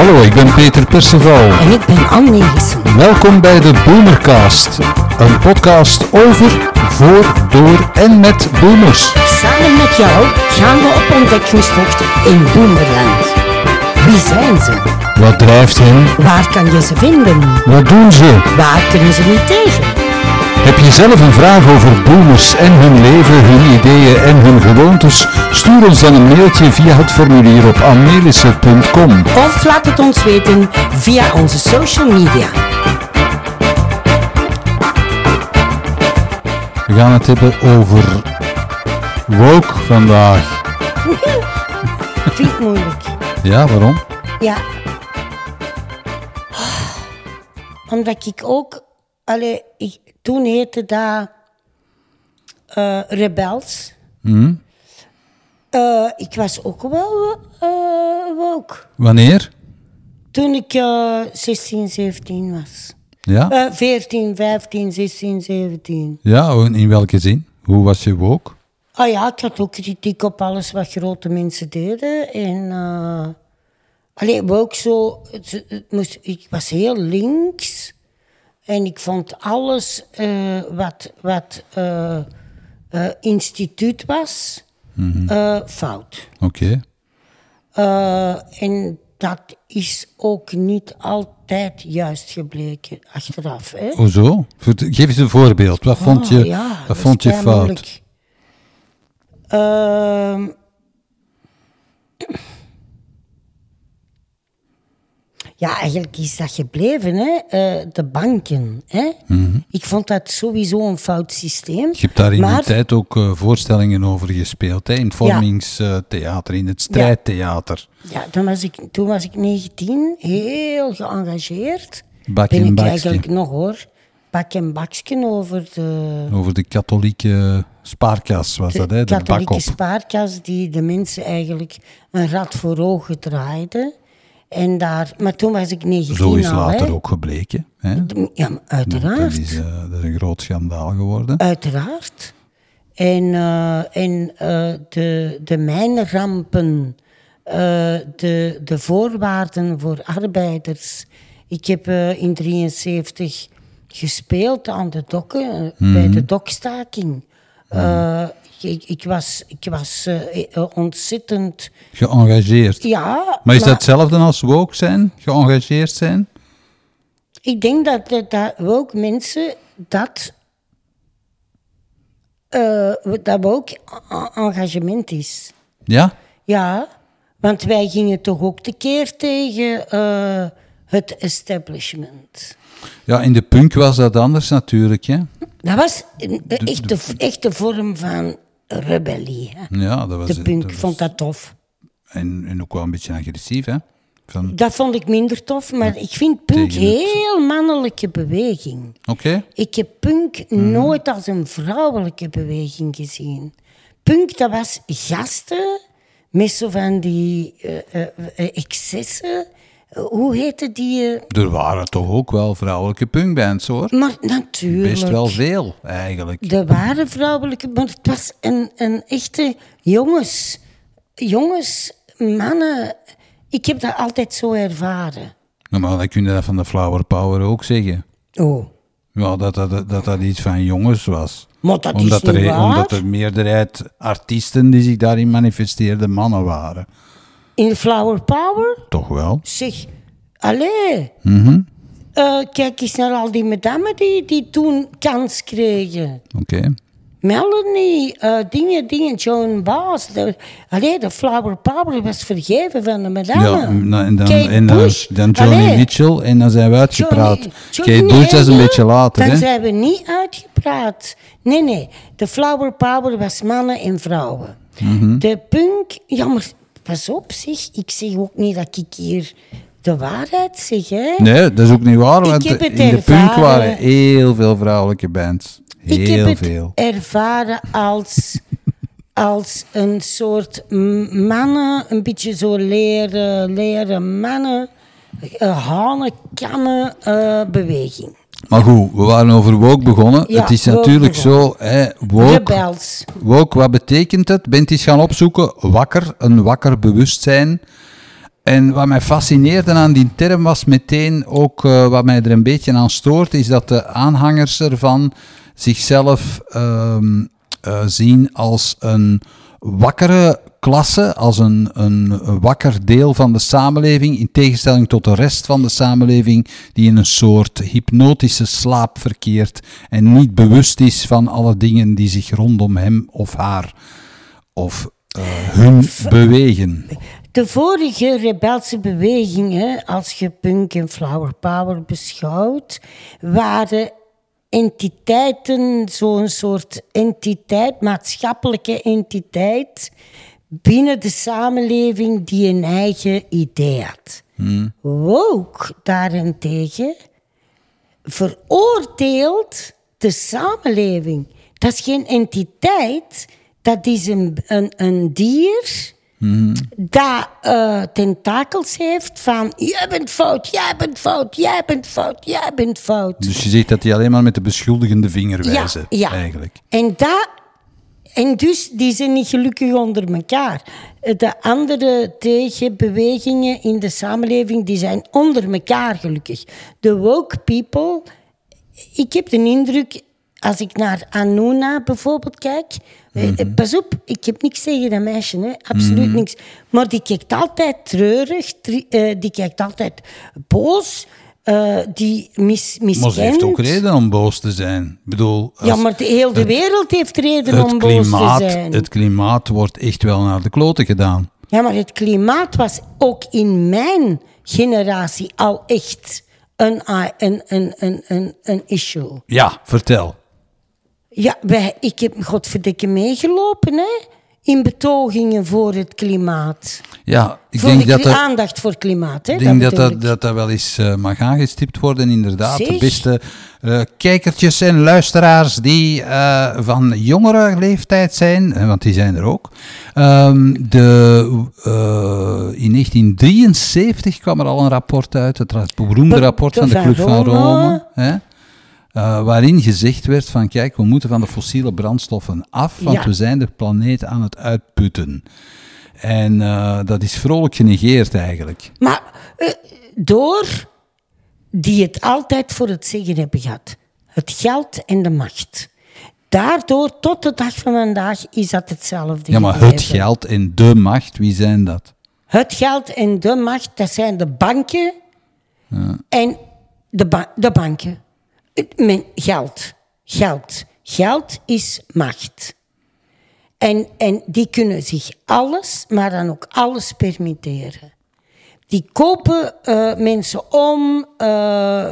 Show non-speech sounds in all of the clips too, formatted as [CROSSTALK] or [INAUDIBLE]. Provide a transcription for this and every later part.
Hallo, ik ben Peter Perceval. En ik ben Anne Nielsen. Welkom bij de Boomercast. Een podcast over, voor, door en met boomers. Samen met jou gaan we op ontdekkingstocht in Boomerland. Wie zijn ze? Wat drijft hen? Waar kan je ze vinden? Wat doen ze? Waar kunnen ze niet tegen? Heb je zelf een vraag over boomers en hun leven, hun ideeën en hun gewoontes? Stuur ons dan een mailtje via het formulier op annelissen.com. Of laat het ons weten via onze social media. We gaan het hebben over woke vandaag. [LAUGHS] Vind ik moeilijk. Ja, waarom? Ja. Omdat ik ook... Allee, ik, toen heette dat eh, Rebels. Hm? Eh, ik was ook wel eh woke. Wanneer? Toen ik eh 16, 17 was. Ja? Eh 14, 15, 16, 17. Ja, in welke zin? Hoe was je woke? Ah ja, ik had ook kritiek op alles wat grote mensen deden. En allee, maar ook zo, het, het moest, ik was heel links. En ik vond alles eh, wat, wat eh, eh, instituut was, eh, fout. Oké. En dat is ook niet altijd juist gebleken achteraf. Hè? Hoezo? Geef eens een voorbeeld. Wat vond je, Oh, ja, wat vond je fout? moeilijk. Ehm. Ja, eigenlijk is dat gebleven, hè? eh, de banken. Hè? Mhm. Ik vond dat sowieso een fout systeem. Je hebt daar in maar, die tijd ook eh, voorstellingen over gespeeld. Hè? In het vormingstheater, in het strijdtheater. Ja, toen was, ik, toen was ik 19, heel geëngageerd. Bak ben en ik eigenlijk nog hoor. Bak en baksken over de, Over de katholieke spaarkas was dat, hè? de De katholieke spaarkas die de mensen eigenlijk een rad voor ogen draaide. En daar, maar toen was ik 19 Zo is al, later hè. ook gebleken. Hè? Ja, maar Dat uiteraard. is, eh, dat is een groot schandaal geworden. Uiteraard. En, eh, en eh, de, de mijnrampen, de, de voorwaarden voor arbeiders. Ik heb in 73 gespeeld aan de dokken, bij de dokstaking. Eh, ik, ik was, ik was eh, eh, ontzettend... Geëngageerd. Ja, Maar is dat hetzelfde als woke zijn? Geëngageerd zijn? Ik denk dat, dat, dat ook mensen dat, eh, dat ook a- engagement is. Ja? Ja, want wij gingen toch ook tekeer tegen het establishment. Ja, in de punk was dat anders natuurlijk. Hè? Dat was een een echte, echte vorm van rebellie. Hè. Ja, dat was, De punk dat was- vond dat tof. En, en ook wel een beetje agressief, hè? Van, Dat vond ik minder tof, maar ik vind punk het- heel mannelijke beweging. Oké. Ik heb punk Mhm. nooit als een vrouwelijke beweging gezien. Punk, dat was gasten met zo van die eh, eh, eh, excessen. Hoe heette die? eh? Er waren toch ook wel vrouwelijke punkbands, hoor. Maar natuurlijk. Best wel veel, eigenlijk. Er waren vrouwelijke, maar het was een, een echte jongens. Jongens, mannen. Ik heb dat altijd zo ervaren. Maar dan kun je dat van de Flower Power ook zeggen. Oh. Ja, dat dat, dat, dat iets van jongens was. Maar dat omdat, is niet er, waar. omdat de meerderheid artiesten die zich daarin manifesteerden mannen waren. In Flower Power? Toch wel? Zeg, allee. Mhm. Eh, kijk eens naar al die madammen die, die toen kans kregen. Oké. Melanie, eh, dingen, dingen, Joan Baez. De, allee, de Flower Power was vergeven van de madammen. Ja, nou, en dan, Kate en dan, Bush. dan Johnny Allee, Mitchell en dan zijn we uitgepraat. Johnny- Johnny- Kate Bush, dat is een nee, beetje later, Dan hè? zijn we niet uitgepraat. Nee, nee. De Flower Power was mannen en vrouwen. Mhm. De punk, ja, maar pas op, zeg. Ik zeg ook niet dat ik hier de waarheid zeg, hè. Nee, dat is ook niet waar, want heb het in de punk ervaren. waren heel veel vrouwelijke bands. Heel ik heb het veel. ervaren als, [LAUGHS] als een soort mannen, een beetje zo leren, leren mannen, uh, hanen, kammen eh, beweging. Maar goed, we waren over woke begonnen. Ja, het is natuurlijk begonnen. zo, hè, woke, Rebels. woke, wat betekent het? Bent eens gaan opzoeken, wakker, een wakker bewustzijn. En wat mij fascineerde aan die term was meteen ook uh, wat mij er een beetje aan stoort, is dat de aanhangers ervan zichzelf um, uh, zien als een wakkere klasse, als een, een wakker deel van de samenleving, in tegenstelling tot de rest van de samenleving, die in een soort hypnotische slaap verkeert en niet bewust is van alle dingen die zich rondom hem of haar of uh, hun bewegen. De vorige rebelse bewegingen, als je punk en flower power beschouwt, waren entiteiten, zo'n soort entiteit, maatschappelijke entiteit, binnen de samenleving die een eigen idee had. Hmm. Woke daarentegen veroordeelt de samenleving. Dat is geen entiteit, dat is een, een, een dier hmm. dat uh, tentakels heeft van jij bent fout, jij bent fout, jij bent fout, jij bent fout. Dus je ziet dat hij alleen maar met de beschuldigende vinger wijzen, ja, ja. eigenlijk. En dat en dus, die zijn niet gelukkig onder elkaar. De andere tegenbewegingen in de samenleving, die zijn onder elkaar gelukkig. De woke people, ik heb de indruk, als ik naar Anuna bijvoorbeeld kijk... Mm Pas op, ik heb niks tegen dat meisje, hè. absoluut mhm. niks. Maar die kijkt altijd treurig, eh, die kijkt altijd boos... Uh, die mis, miskent. Maar ze heeft ook reden om boos te zijn. Ik bedoel, ja, maar de hele wereld heeft reden om boos te zijn. Het klimaat wordt echt wel naar de kloten gedaan. Ja, maar het klimaat was ook in mijn generatie al echt een, een, een, een, een, een issue. Ja, vertel. Ja, wij, ik heb godverdikke meegelopen, hè in betogingen voor het klimaat. Ja, ik voor denk dat er, aandacht voor klimaat. Hè, ik denk dat dat, dat dat wel eens uh, mag aangestipt worden, inderdaad. De beste uh, kijkertjes en luisteraars die uh, van jongere leeftijd zijn, want die zijn er ook. Um, de, in 1973 kwam er al een rapport uit, het beroemde rapport van de Club van Rome. Van Rome hè? Uh, waarin gezegd werd van kijk, we moeten van de fossiele brandstoffen af, want we zijn de planeet aan het uitputten. En uh, dat is vrolijk genegeerd eigenlijk. Maar uh, door die het altijd voor het zeggen hebben gehad. Het geld en de macht. Daardoor, tot de dag van vandaag, is dat hetzelfde. Ja, maar het geld en de macht, wie zijn dat? Het geld en de macht, dat zijn de banken ja. en de, ba de banken. Men, geld. Geld. Geld is macht. En, en die kunnen zich alles, maar dan ook alles permitteren. Die kopen uh, mensen om, uh,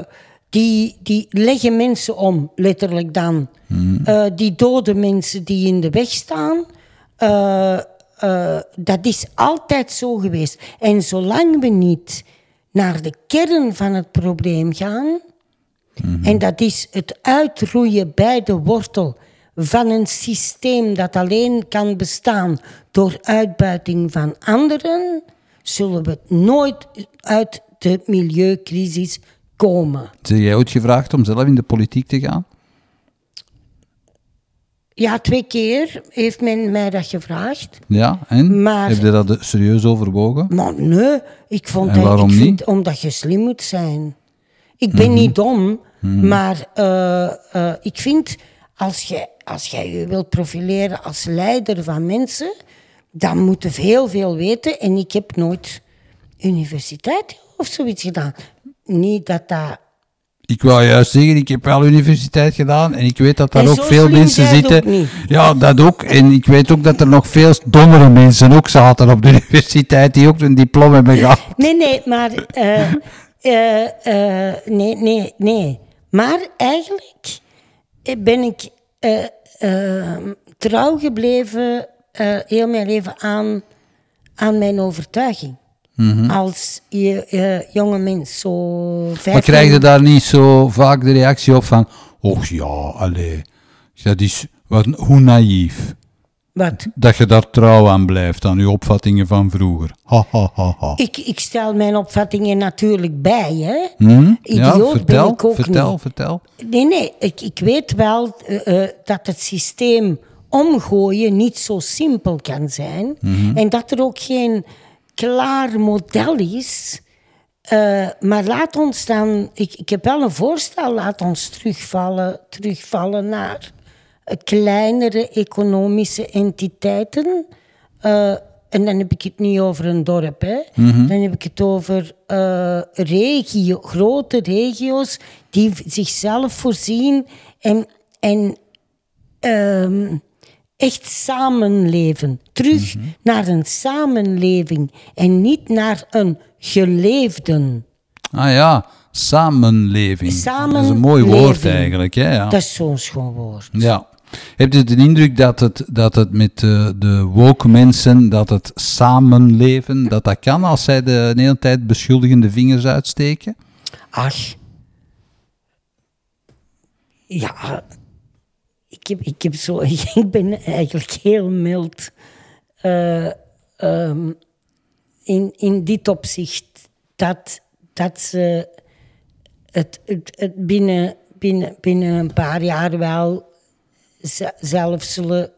die, die leggen mensen om, letterlijk dan. Hmm. Uh, die doden mensen die in de weg staan. dat is altijd zo geweest. En zolang we niet naar de kern van het probleem gaan, en dat is het uitroeien bij de wortel van een systeem dat alleen kan bestaan door uitbuiting van anderen, zullen we nooit uit de milieucrisis komen. Heb jij ooit gevraagd om zelf in de politiek te gaan? Ja, twee keer heeft men mij dat gevraagd. Ja, en? Maar, Heb je dat serieus overwogen? Maar nee, ik vond en waarom ik vind, niet? Omdat je slim moet zijn. Ik ben niet dom, Mhm. Maar uh, uh, ik vind, als jij als jij je wilt profileren als leider van mensen, dan moet je heel veel weten. En ik heb nooit universiteit of zoiets gedaan. Niet dat dat ik wou juist zeggen, ik heb wel universiteit gedaan en ik weet dat daar ook veel mensen zitten. Ja, dat ook. En ik weet ook dat er nog veel dommere mensen ook zaten op de [LAUGHS] universiteit die ook een diploma hebben gehad. Nee, nee, maar uh, uh, nee, nee, nee. Maar eigenlijk eh, ben ik uh, uh, trouw gebleven uh, heel mijn leven aan, aan mijn overtuiging. Mm -hmm. Als jonge mens. Zo maar krijg je daar niet zo vaak de reactie op van... Och ja, allee, dat is wat, hoe naïef. Wat? Dat je daar trouw aan blijft, aan je opvattingen van vroeger. Ha, ha, ha, ha. Ik, ik stel mijn opvattingen natuurlijk bij, hè. Hmm? Idioot vertel, ben ik ook vertel, niet. Vertel, Nee, nee, ik, ik weet wel uh, uh, dat het systeem omgooien niet zo simpel kan zijn. -hmm. En dat er ook geen klaar model is. Uh, maar laat ons dan, ik, ik heb wel een voorstel, laat ons terugvallen, terugvallen naar kleinere economische entiteiten. Uh, en dan heb ik het niet over een dorp, hè. Mhm. dan heb ik het over uh, regio, grote regio's die zichzelf voorzien en, en um, echt samenleven. Terug Mhm. naar een samenleving en niet naar een geleefden. Ah ja, samenleving. Dat is een mooi woord eigenlijk. Hè? Ja. Dat is zo'n schoon woord. Ja. Heb je de indruk dat het, dat het met de, de woke mensen, dat het samenleven, dat dat kan als zij de, hele tijd beschuldigende vingers uitsteken? Ach. Ja. Ik, heb, ik, heb zo, [LAUGHS] ik ben eigenlijk heel mild. eh, ehm, in, in dit opzicht. Dat, dat ze het, het, het binnen, binnen, binnen een paar jaar wel zelf zullen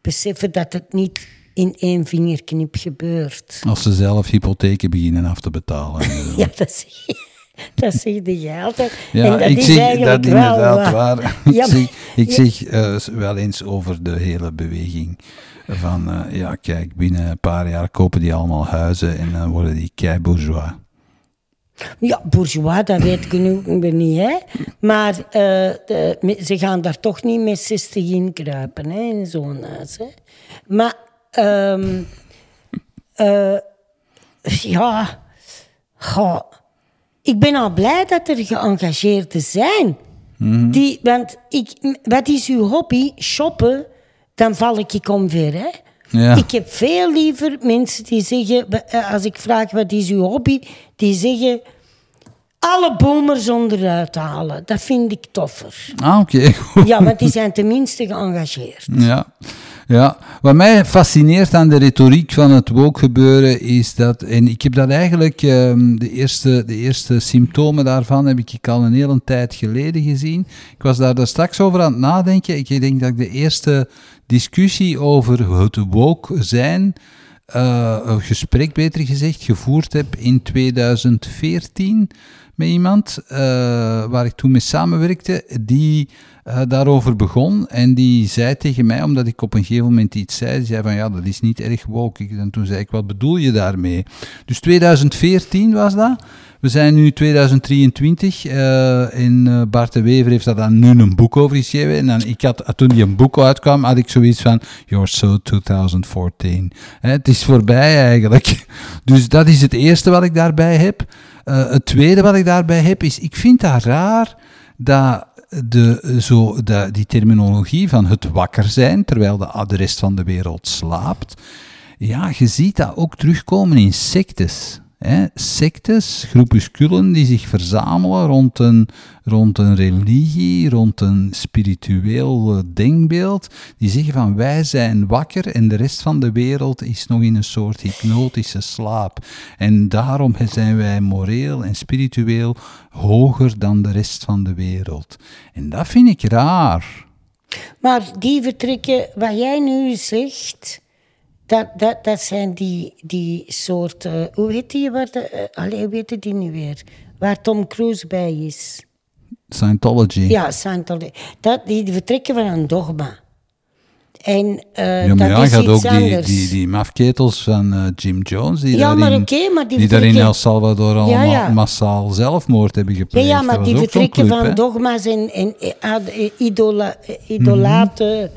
beseffen dat het niet in één vingerknip gebeurt. Als ze zelf hypotheken beginnen af te betalen. [LAUGHS] Ja, dat zeg je, [LAUGHS] dat zeg jij altijd. Ja, en dat ik is zeg eigenlijk dat wel inderdaad waar. waar. Ja, ik zeg, ik ja. wel eens over de hele beweging van, eh, ja kijk, binnen een paar jaar kopen die allemaal huizen en dan worden die kei bourgeois. Ja, bourgeois, dat weet ik nu niet, hè. Maar eh, de- ze gaan daar toch niet met 60 in kruipen, hè, in zo'n huis, hè. Maar, ehm, eh, ja, goh, ik ben al blij dat er geëngageerden zijn. Die, want ik, wat is uw hobby? Shoppen, dan val ik omver, hè. Ja. Ik heb veel liever mensen die zeggen, eh, als ik vraag wat is uw hobby, die zeggen alle boomers onderuit halen. Dat vind ik toffer. Ah, oké, goed. Ja, want die zijn tenminste geëngageerd. Ja. Ja, wat mij fascineert aan de retoriek van het woke gebeuren is dat, en ik heb dat eigenlijk, ehm, de, eerste, de eerste symptomen daarvan heb ik al een hele tijd geleden gezien. Ik was daar, daar straks over aan het nadenken. Ik denk dat ik de eerste discussie over het woke zijn, eh, een gesprek beter gezegd, gevoerd heb in 2014 met iemand eh, waar ik toen mee samenwerkte, die eh, daarover begon en die zei tegen mij, omdat ik op een gegeven moment iets zei, die zei van ja, dat is niet erg woke. En toen zei ik, wat bedoel je daarmee? Dus 2014 was dat. We zijn nu 2023 eh, en Bart de Wever heeft daar dan nu een boek over geschreven. En dan, ik had, toen die een boek uitkwam, had ik zoiets van, you're so 2014. Hè, het is voorbij eigenlijk. [LAUGHS] Dus dat is het eerste wat ik daarbij heb. Eh, het tweede wat ik daarbij heb is, ik vind dat raar dat de, zo, de, die terminologie van het wakker zijn, terwijl de, de rest van de wereld slaapt, ja, je ziet dat ook terugkomen in sectes. Hè? Sectes, groepusculen die zich verzamelen rond een, rond een religie, rond een spiritueel eh, denkbeeld, die zeggen van wij zijn wakker en de rest van de wereld is nog in een soort hypnotische slaap. En daarom zijn wij moreel en spiritueel hoger dan de rest van de wereld. En dat vind ik raar. Maar die vertrekken, wat jij nu zegt, dat, dat, dat zijn die, die soort... eh, hoe heet die? Waar de, eh, allee, hoe heet die nu weer? Waar Tom Cruise bij is. Scientology. Ja, Scientology. Dat, die vertrekken van een dogma. En eh, Ja, maar dat ja, is gaat ook iets die, anders. die, die mafketels van Jim Jones, die Ja, maar oké, maar die die daar in El Salvador allemaal ja. massaal zelfmoord hebben gepleegd. ja, maar die vertrekken club, van dogma's en, en idola, eh, idolaten,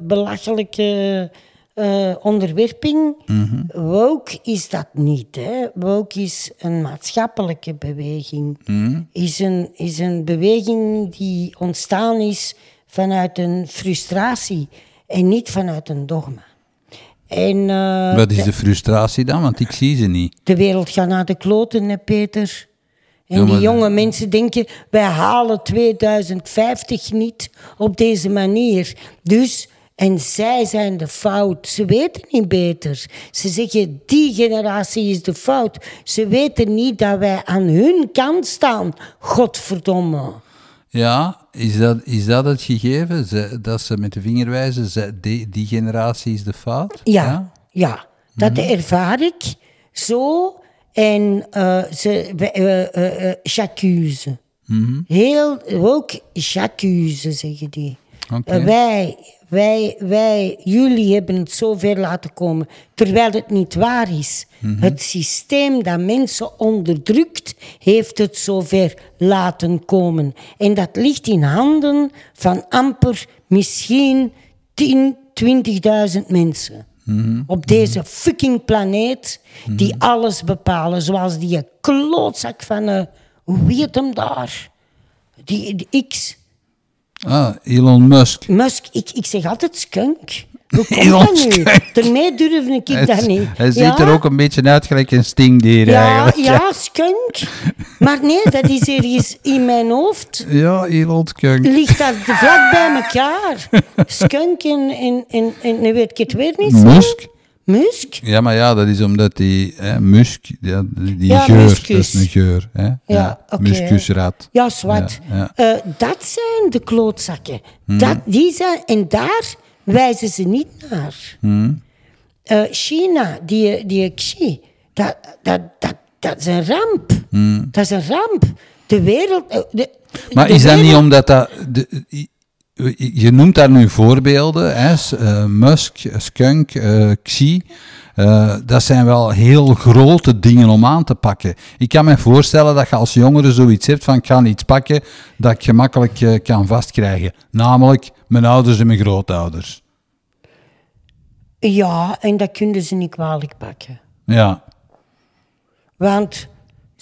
belachelijke eh, onderwerping. Mhm. Woke is dat niet. Hè. Woke is een maatschappelijke beweging. Is, een, is een beweging die ontstaan is vanuit een frustratie en niet vanuit een dogma. En, eh, Wat is de frustratie dan? Want ik zie ze niet. de wereld gaat naar de kloten, hè, Peter. En Ja, maar- die jonge mensen denken, wij halen 2050 niet op deze manier. Dus, en zij zijn de fout. Ze weten niet beter. Ze zeggen, die generatie is de fout. Ze weten niet dat wij aan hun kant staan. Godverdomme. Ja, is dat, is dat het gegeven? Ze, dat ze met de vinger wijzen, ze, die, die generatie is de fout? Ja, ja. Dat ervaar ik zo. En uh, ze, uh, uh. Heel, ook Jacuse zeggen die. Wij, wij, wij, jullie hebben het zo ver laten komen, terwijl het niet waar is. Het systeem dat mensen onderdrukt, heeft het zo ver laten komen. En dat ligt in handen van amper misschien 10, 20.000 mensen. Op deze fucking planeet, die alles bepalen. Zoals die klootzak van, eh, hoe heet hem daar? Die, die X. Ah, Elon Musk. Musk, ik, ik zeg altijd skunk. Hoe [LAUGHS] komt dat nu? Skunk. Daarmee durf ik Hij, dat niet. hij ziet Ja? er ook een beetje uit gelijk een stingdier Ja, eigenlijk. ja, skunk. Maar nee, dat is ergens in mijn hoofd. [LAUGHS] Ja, Elon Skunk. Ligt dat vlak bij elkaar. Skunk en, en, en, en nu weet ik het weer niet. Musk. Musk? Ja, maar ja, dat is omdat die hè, musk, ja, die die Ja, geur, muskus. dat is een geur. Hè? Ja, oké. Muskusrat. Ja, zwart. Ja, Hmm. Eh, dat zijn de klootzakken. Dat, die zijn, en daar wijzen ze niet naar. Hmm. Eh, China, die, die Xi, dat, dat, dat, dat is een ramp. Dat is een ramp. De wereld... eh, de- Hmm. Maar de is dat niet omdat dat... De, je noemt daar nu voorbeelden, hè? Eh, Musk, Skunk, eh, Xi. Eh, dat zijn wel heel grote dingen om aan te pakken. Ik kan me voorstellen dat je als jongere zoiets hebt van ik ga iets pakken dat ik gemakkelijk eh, kan vastkrijgen. Namelijk mijn ouders en mijn grootouders. Ja, en dat kunnen ze niet kwalijk pakken. Ja. Want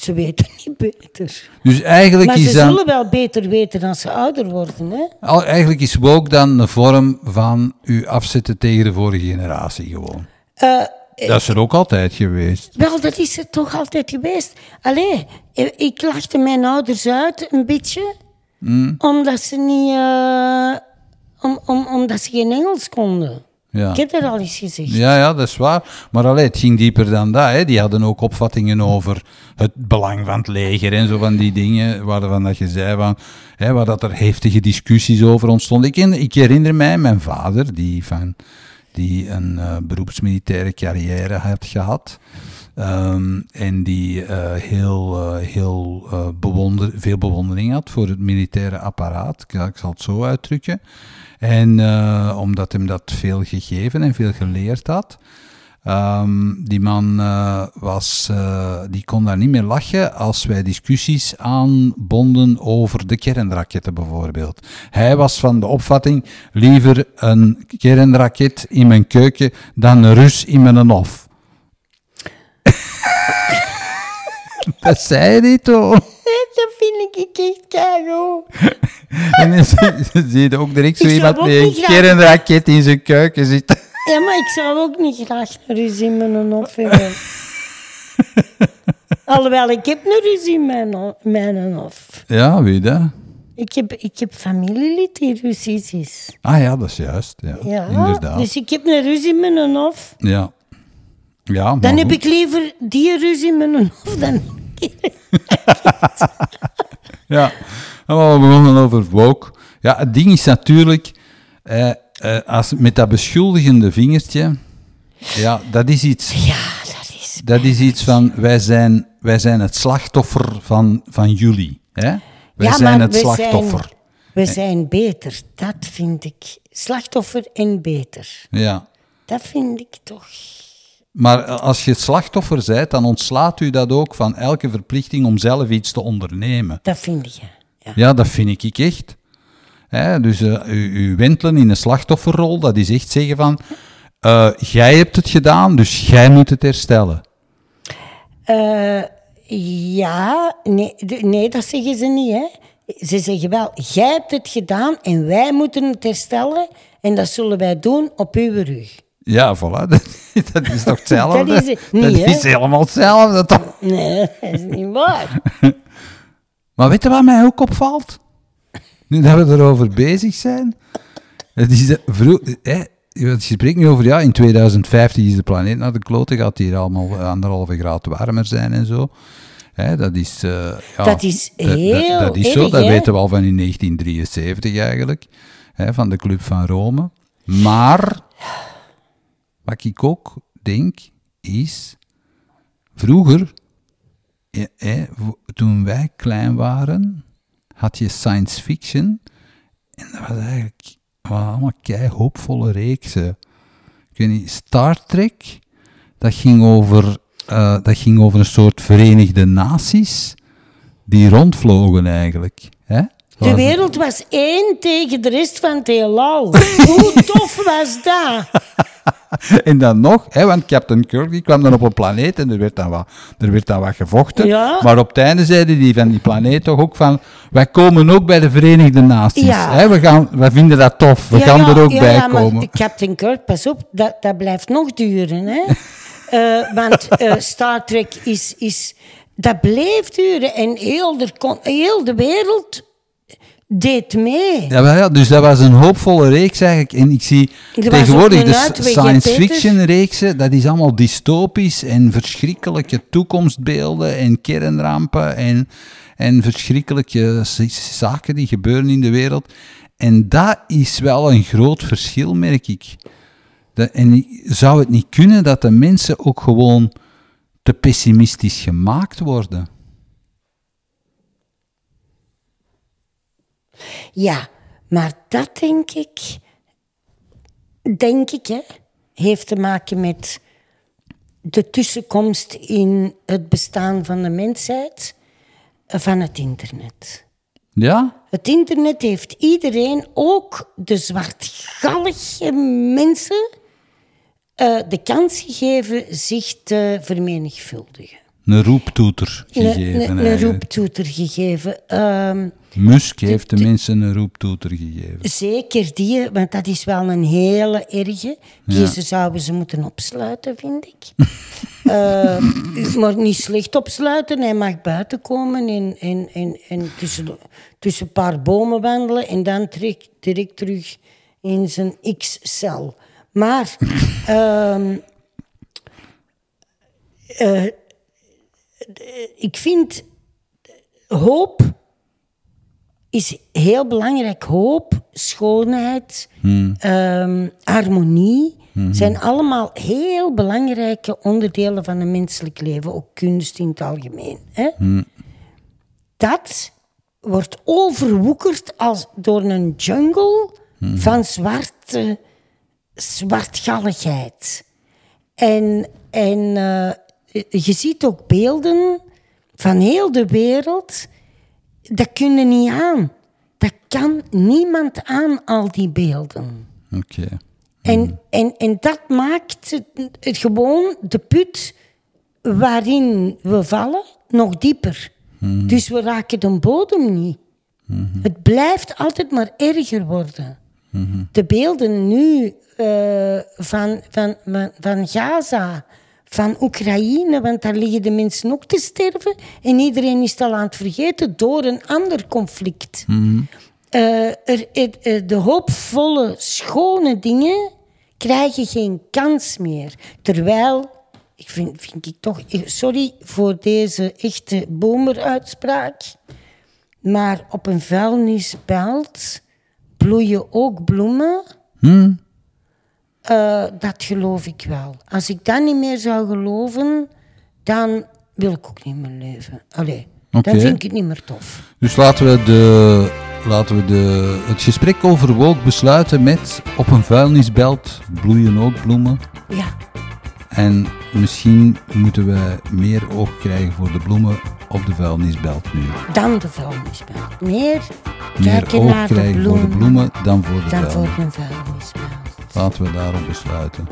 ze weten [LAUGHS] niet beter. Dus eigenlijk Maar ze is dan... zullen wel beter weten als ze ouder worden. Hè? Al- Eigenlijk is woke dan een vorm van u afzetten tegen de vorige generatie gewoon. Eh, Dat is er ook altijd geweest. Wel, dat is het toch altijd geweest. Allee, eh, ik lachte mijn ouders uit een beetje, Mm. omdat ze niet, eh, om, om, omdat ze geen Engels konden. Ja. Ik heb dat al eens gezegd. Ja, ja, dat is waar. Maar allee, het ging dieper dan dat. Hè. Die hadden ook opvattingen over het belang van het leger en zo van die dingen, waarvan dat je zei van, hè, waar dat er heftige discussies over ontstonden. Ik, ik herinner mij mijn vader, die, van, die een eh, beroepsmilitaire carrière had gehad. Ehm, en die eh, heel, eh, heel eh, bewonder, veel bewondering had voor het militaire apparaat. Ik, ik zal het zo uitdrukken. En omdat hem dat veel gegeven en veel geleerd had. Ehm, die man was, die kon daar niet meer lachen als wij discussies aanbonden over de kernraketten bijvoorbeeld. Hij was van de opvatting liever een kernraket in mijn keuken dan een Rus in mijn hof. [LAUGHS] dat zei hij toch? [LAUGHS] Dat vind ik echt keigoed. [LAUGHS] En dan zie- je ook direct zo Ik iemand met een graag- kernraket in zijn keuken zitten. Ja, maar ik zou ook niet graag een ruzie in mijn hof hebben. Alhoewel, ik heb een ruzie in mijn, mijn hof. Ja, wie dat? Ik heb, ik heb familielid die Russisch is. Ah ja, dat is juist. Ja, Ja, inderdaad. dus ik heb een ruzie in mijn hof. Ja. Ja, Dan heb goed. ik liever die ruzie in mijn hof dan... [LAUGHS] Ja, we begonnen over woke. Ja, het ding is natuurlijk, eh, eh, als, met dat beschuldigende vingertje, ja, dat is iets, Ja, dat is... dat is iets van, wij zijn, wij zijn het slachtoffer van, van jullie. Hè? Wij ja, zijn het we slachtoffer. Zijn, we zijn beter, dat vind ik. Slachtoffer en beter. Ja. Dat vind ik toch... Maar als je het slachtoffer bent, dan ontslaat u dat ook van elke verplichting om zelf iets te ondernemen. Dat vind je. Ja. Ja, dat vind ik echt. Dus eh, u, u wentelen in een slachtofferrol, dat is echt zeggen van, eh, jij hebt het gedaan, dus jij moet het herstellen. Eh, ja, nee, nee, dat zeggen ze niet. Hè. Ze zeggen wel, jij hebt het gedaan en wij moeten het herstellen. En dat zullen wij doen op uw rug. Ja, voilà, [LAUGHS] dat, is toch hetzelfde? Dat is niet, Dat is helemaal hetzelfde, toch? Nee, dat is niet waar. [LAUGHS] Maar weet je wat mij ook opvalt? Nu dat we erover bezig zijn. Het is de, vro- hè, je spreekt nu over, ja, in 2050 is de planeet naar de klote, gaat hier allemaal anderhalve graad warmer zijn en zo. Hè, dat is... eh, ja, Dat is dat- heel Dat, is zo, dat hè? weten we al van in 1973 eigenlijk. Hè, van de Club van Rome. Maar, wat ik ook denk, is, vroeger, eh, eh, toen wij klein waren, had je science fiction. En dat was eigenlijk allemaal kei hoopvolle reeksen. Ik weet niet, Star Trek, dat ging over, uh, dat ging over een soort Verenigde Naties die rondvlogen eigenlijk. Hè? De wereld was één tegen de rest van het heelal. [LAUGHS] Hoe tof was dat? [LAUGHS] en dan nog, hè, want Captain Kirk die kwam dan op een planeet en er werd dan wat, er werd dan wat gevochten. Maar op het einde zeiden die van die planeet toch ook van, wij komen ook bij de Verenigde Naties. Hè, we, gaan, wij vinden dat tof, we gaan er ook bij komen. Captain Kirk, pas op, dat, dat blijft nog duren. Hè? uh, [LAUGHS] want uh, Star Trek is, is, dat bleef duren en heel de, heel de wereld deed mee. Ja, ja, dus dat was een hoopvolle reeks eigenlijk. En ik zie tegenwoordig de science fiction reeksen, dat is allemaal dystopisch en verschrikkelijke toekomstbeelden en kernrampen en, en verschrikkelijke zaken die gebeuren in de wereld. En dat is wel een groot verschil, merk ik. Dat, en zou het niet kunnen dat de mensen ook gewoon te pessimistisch gemaakt worden? Ja, maar dat denk ik, denk ik, hè, heeft te maken met de tussenkomst in het bestaan van de mensheid van het internet. Ja? Het internet heeft iedereen, ook de zwartgallige mensen, uh, de kans gegeven zich te vermenigvuldigen. Een roeptoeter gegeven. Een, een roeptoeter gegeven. Um, Musk heeft de, mensen een roeptoeter gegeven. Zeker die, want dat is wel een hele erge. Die ze zouden ze moeten opsluiten, vind ik. uh, [LAUGHS] maar niet slecht opsluiten. Hij mag buiten komen en, en, en, en tussen, tussen een paar bomen wandelen en dan direct, direct terug in zijn X-cel. Maar uh, [LAUGHS] uh, ik vind hoop is heel belangrijk. Hoop, schoonheid, hmm. Ehm, harmonie hmm. zijn allemaal heel belangrijke onderdelen van een menselijk leven, ook kunst in het algemeen. Hè? Hmm. Dat wordt overwoekerd als door een jungle van zwarte, zwartgalligheid. En, en uh, je ziet ook beelden van heel de wereld. Dat kunnen niet aan. Dat kan niemand aan, al die beelden. Oké. En, en, en dat maakt het, het, gewoon de put waarin we vallen nog dieper. Mhm. Dus we raken de bodem niet. Mhm. Het blijft altijd maar erger worden. Mhm. De beelden nu uh, van, van, van, van Gaza, van Oekraïne, want daar liggen de mensen ook te sterven. En iedereen is het al aan het vergeten door een ander conflict. Mm er, er, de hoopvolle, schone dingen krijgen geen kans meer. Terwijl, ik vind, vind ik toch, sorry voor deze echte bomeruitspraak, maar op een vuilnisbelt bloeien ook bloemen. Mm. Uh, dat geloof ik wel. Als ik dat niet meer zou geloven, dan wil ik ook niet meer leven. Allee, okay. dan vind ik het niet meer tof. Dus laten we, de, laten we de, het gesprek over woke besluiten met op een vuilnisbelt bloeien ook bloemen. Ja. En misschien moeten we meer oog krijgen voor de bloemen op de vuilnisbelt nu. Dan de vuilnisbelt. Meer, meer oog krijgen voor de bloemen dan voor de, dan. Voor de vuilnisbelt. Laten we daarop besluiten.